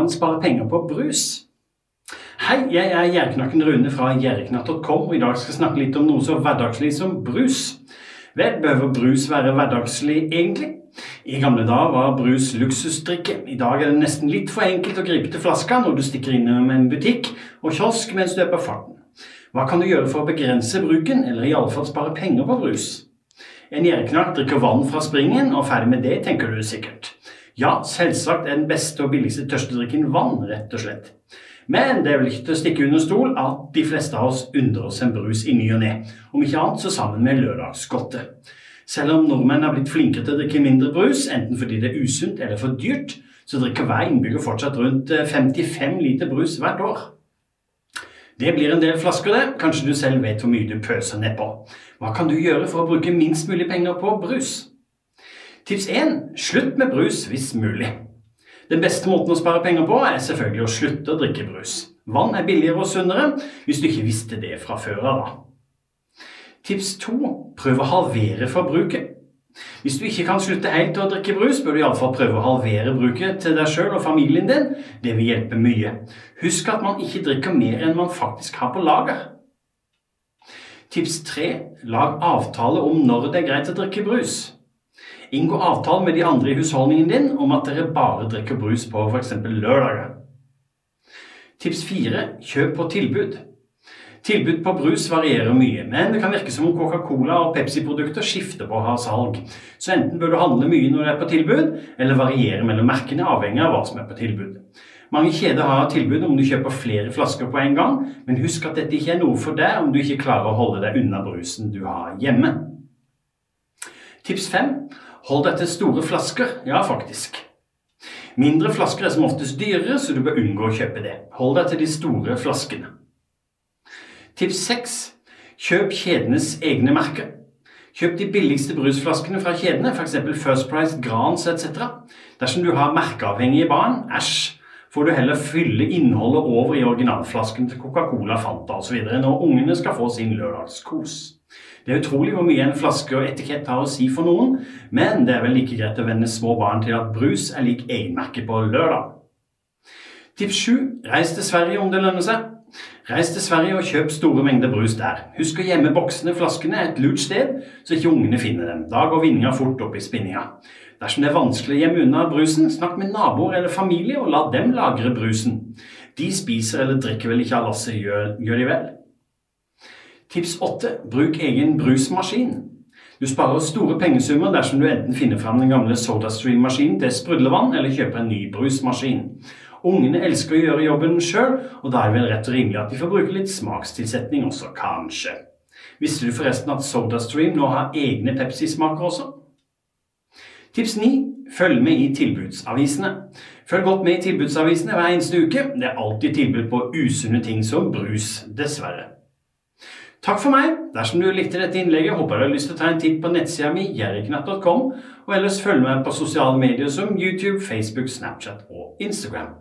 an å spare penger på brus? Hei, jeg er Gjerknakken Rune fra gjerknatt.com, og i dag skal jeg snakke litt om noe så hverdagslig som brus. Vel, behøver brus være hverdagslig egentlig? I gamle dager var brus luksusdrikke. I dag er det nesten litt for enkelt å gripe til flaska når du stikker innom en butikk og kiosk mens du er på farten. Hva kan du gjøre for å begrense bruken, eller i alle fall spare penger på brus? En gjerdeknakk drikker vann fra springen, og ferdig med det, tenker du sikkert. Ja, selvsagt er den beste og billigste tørstedrikken vann, rett og slett. Men det er vel ikke til å stikke under stol at de fleste av oss undrer oss en brus i ny og ne. Om ikke annet så sammen med lørdagsgodtet. Selv om nordmenn har blitt flinkere til å drikke mindre brus, enten fordi det er usunt eller for dyrt, så drikker hver innbygger fortsatt rundt 55 liter brus hvert år. Det blir en del flasker, det. Kanskje du selv vet hvor mye du pøser nedpå. Hva kan du gjøre for å bruke minst mulig penger på brus? Tips 1. Slutt med brus hvis mulig. Den beste måten å spare penger på er selvfølgelig å slutte å drikke brus. Vann er billigere og sunnere, hvis du ikke visste det fra før av. Tips 2. Prøv å halvere forbruket. Hvis du ikke kan slutte helt å drikke brus, bør du iallfall prøve å halvere bruket til deg sjøl og familien din. Det vil hjelpe mye. Husk at man ikke drikker mer enn man faktisk har på lager. Tips 3. Lag avtale om når det er greit å drikke brus. Inngå avtale med de andre i husholdningen din om at dere bare drikker brus på f.eks. lørdager. Tips 4. Kjøp på tilbud. Tilbud på brus varierer mye, men det kan virke som om Coca-Cola og Pepsi-produkter skifter på å ha salg. Så enten bør du handle mye når det er på tilbud, eller variere mellom merkene avhengig av hva som er på tilbud. Mange kjeder har tilbud om du kjøper flere flasker på en gang, men husk at dette ikke er noe for deg om du ikke klarer å holde deg unna brusen du har hjemme. Tips 5. Hold deg til store flasker. Ja, faktisk. Mindre flasker er som oftest dyrere, så du bør unngå å kjøpe det. Hold deg til de store flaskene. Tips 6. Kjøp kjedenes egne merker. Kjøp de billigste brusflaskene fra kjedene, f.eks. First Price, Grans etc. Dersom du har merkeavhengige barn, æsj, får du heller fylle innholdet over i originalflasken til Coca-Cola, Fanta osv. når ungene skal få sin lørdagskos. Det er utrolig hvor mye en flaske og etikett har å si for noen, men det er vel like greit å venne små barn til at brus er lik egenmerke på lørdag. Tips 7. Reis til Sverige om det lønner seg. Reis til Sverige og kjøp store mengder brus der. Husk å gjemme boksene flaskene et lurt sted, så ikke ungene finner dem. Da går vinninga fort opp i spinninga. Dersom det er vanskelig å gjemme unna brusen, snakk med naboer eller familie og la dem lagre brusen. De spiser eller drikker vel ikke av lasset, gjør, gjør de vel? Tips 8. Bruk egen brusmaskin. Du sparer store pengesummer dersom du enten finner fram den gamle SodaStream-maskinen til sprudlevann, eller kjøper en ny brusmaskin. Ungene elsker å gjøre jobben sjøl, og da er det vel rett og rimelig at de får bruke litt smakstilsetning også, kanskje. Visste du forresten at SodaStream nå har egne Pepsi-smaker også? Tips 9. Følg med i tilbudsavisene. Følg godt med i tilbudsavisene hver eneste uke. Det er alltid tilbud på usunne ting som brus, dessverre. Takk for meg. Dersom du likte dette innlegget, håper du har lyst til å ta en titt på nettsida mi jerriknatt.com, og ellers følg med på sosiale medier som YouTube, Facebook, Snapchat og Instagram.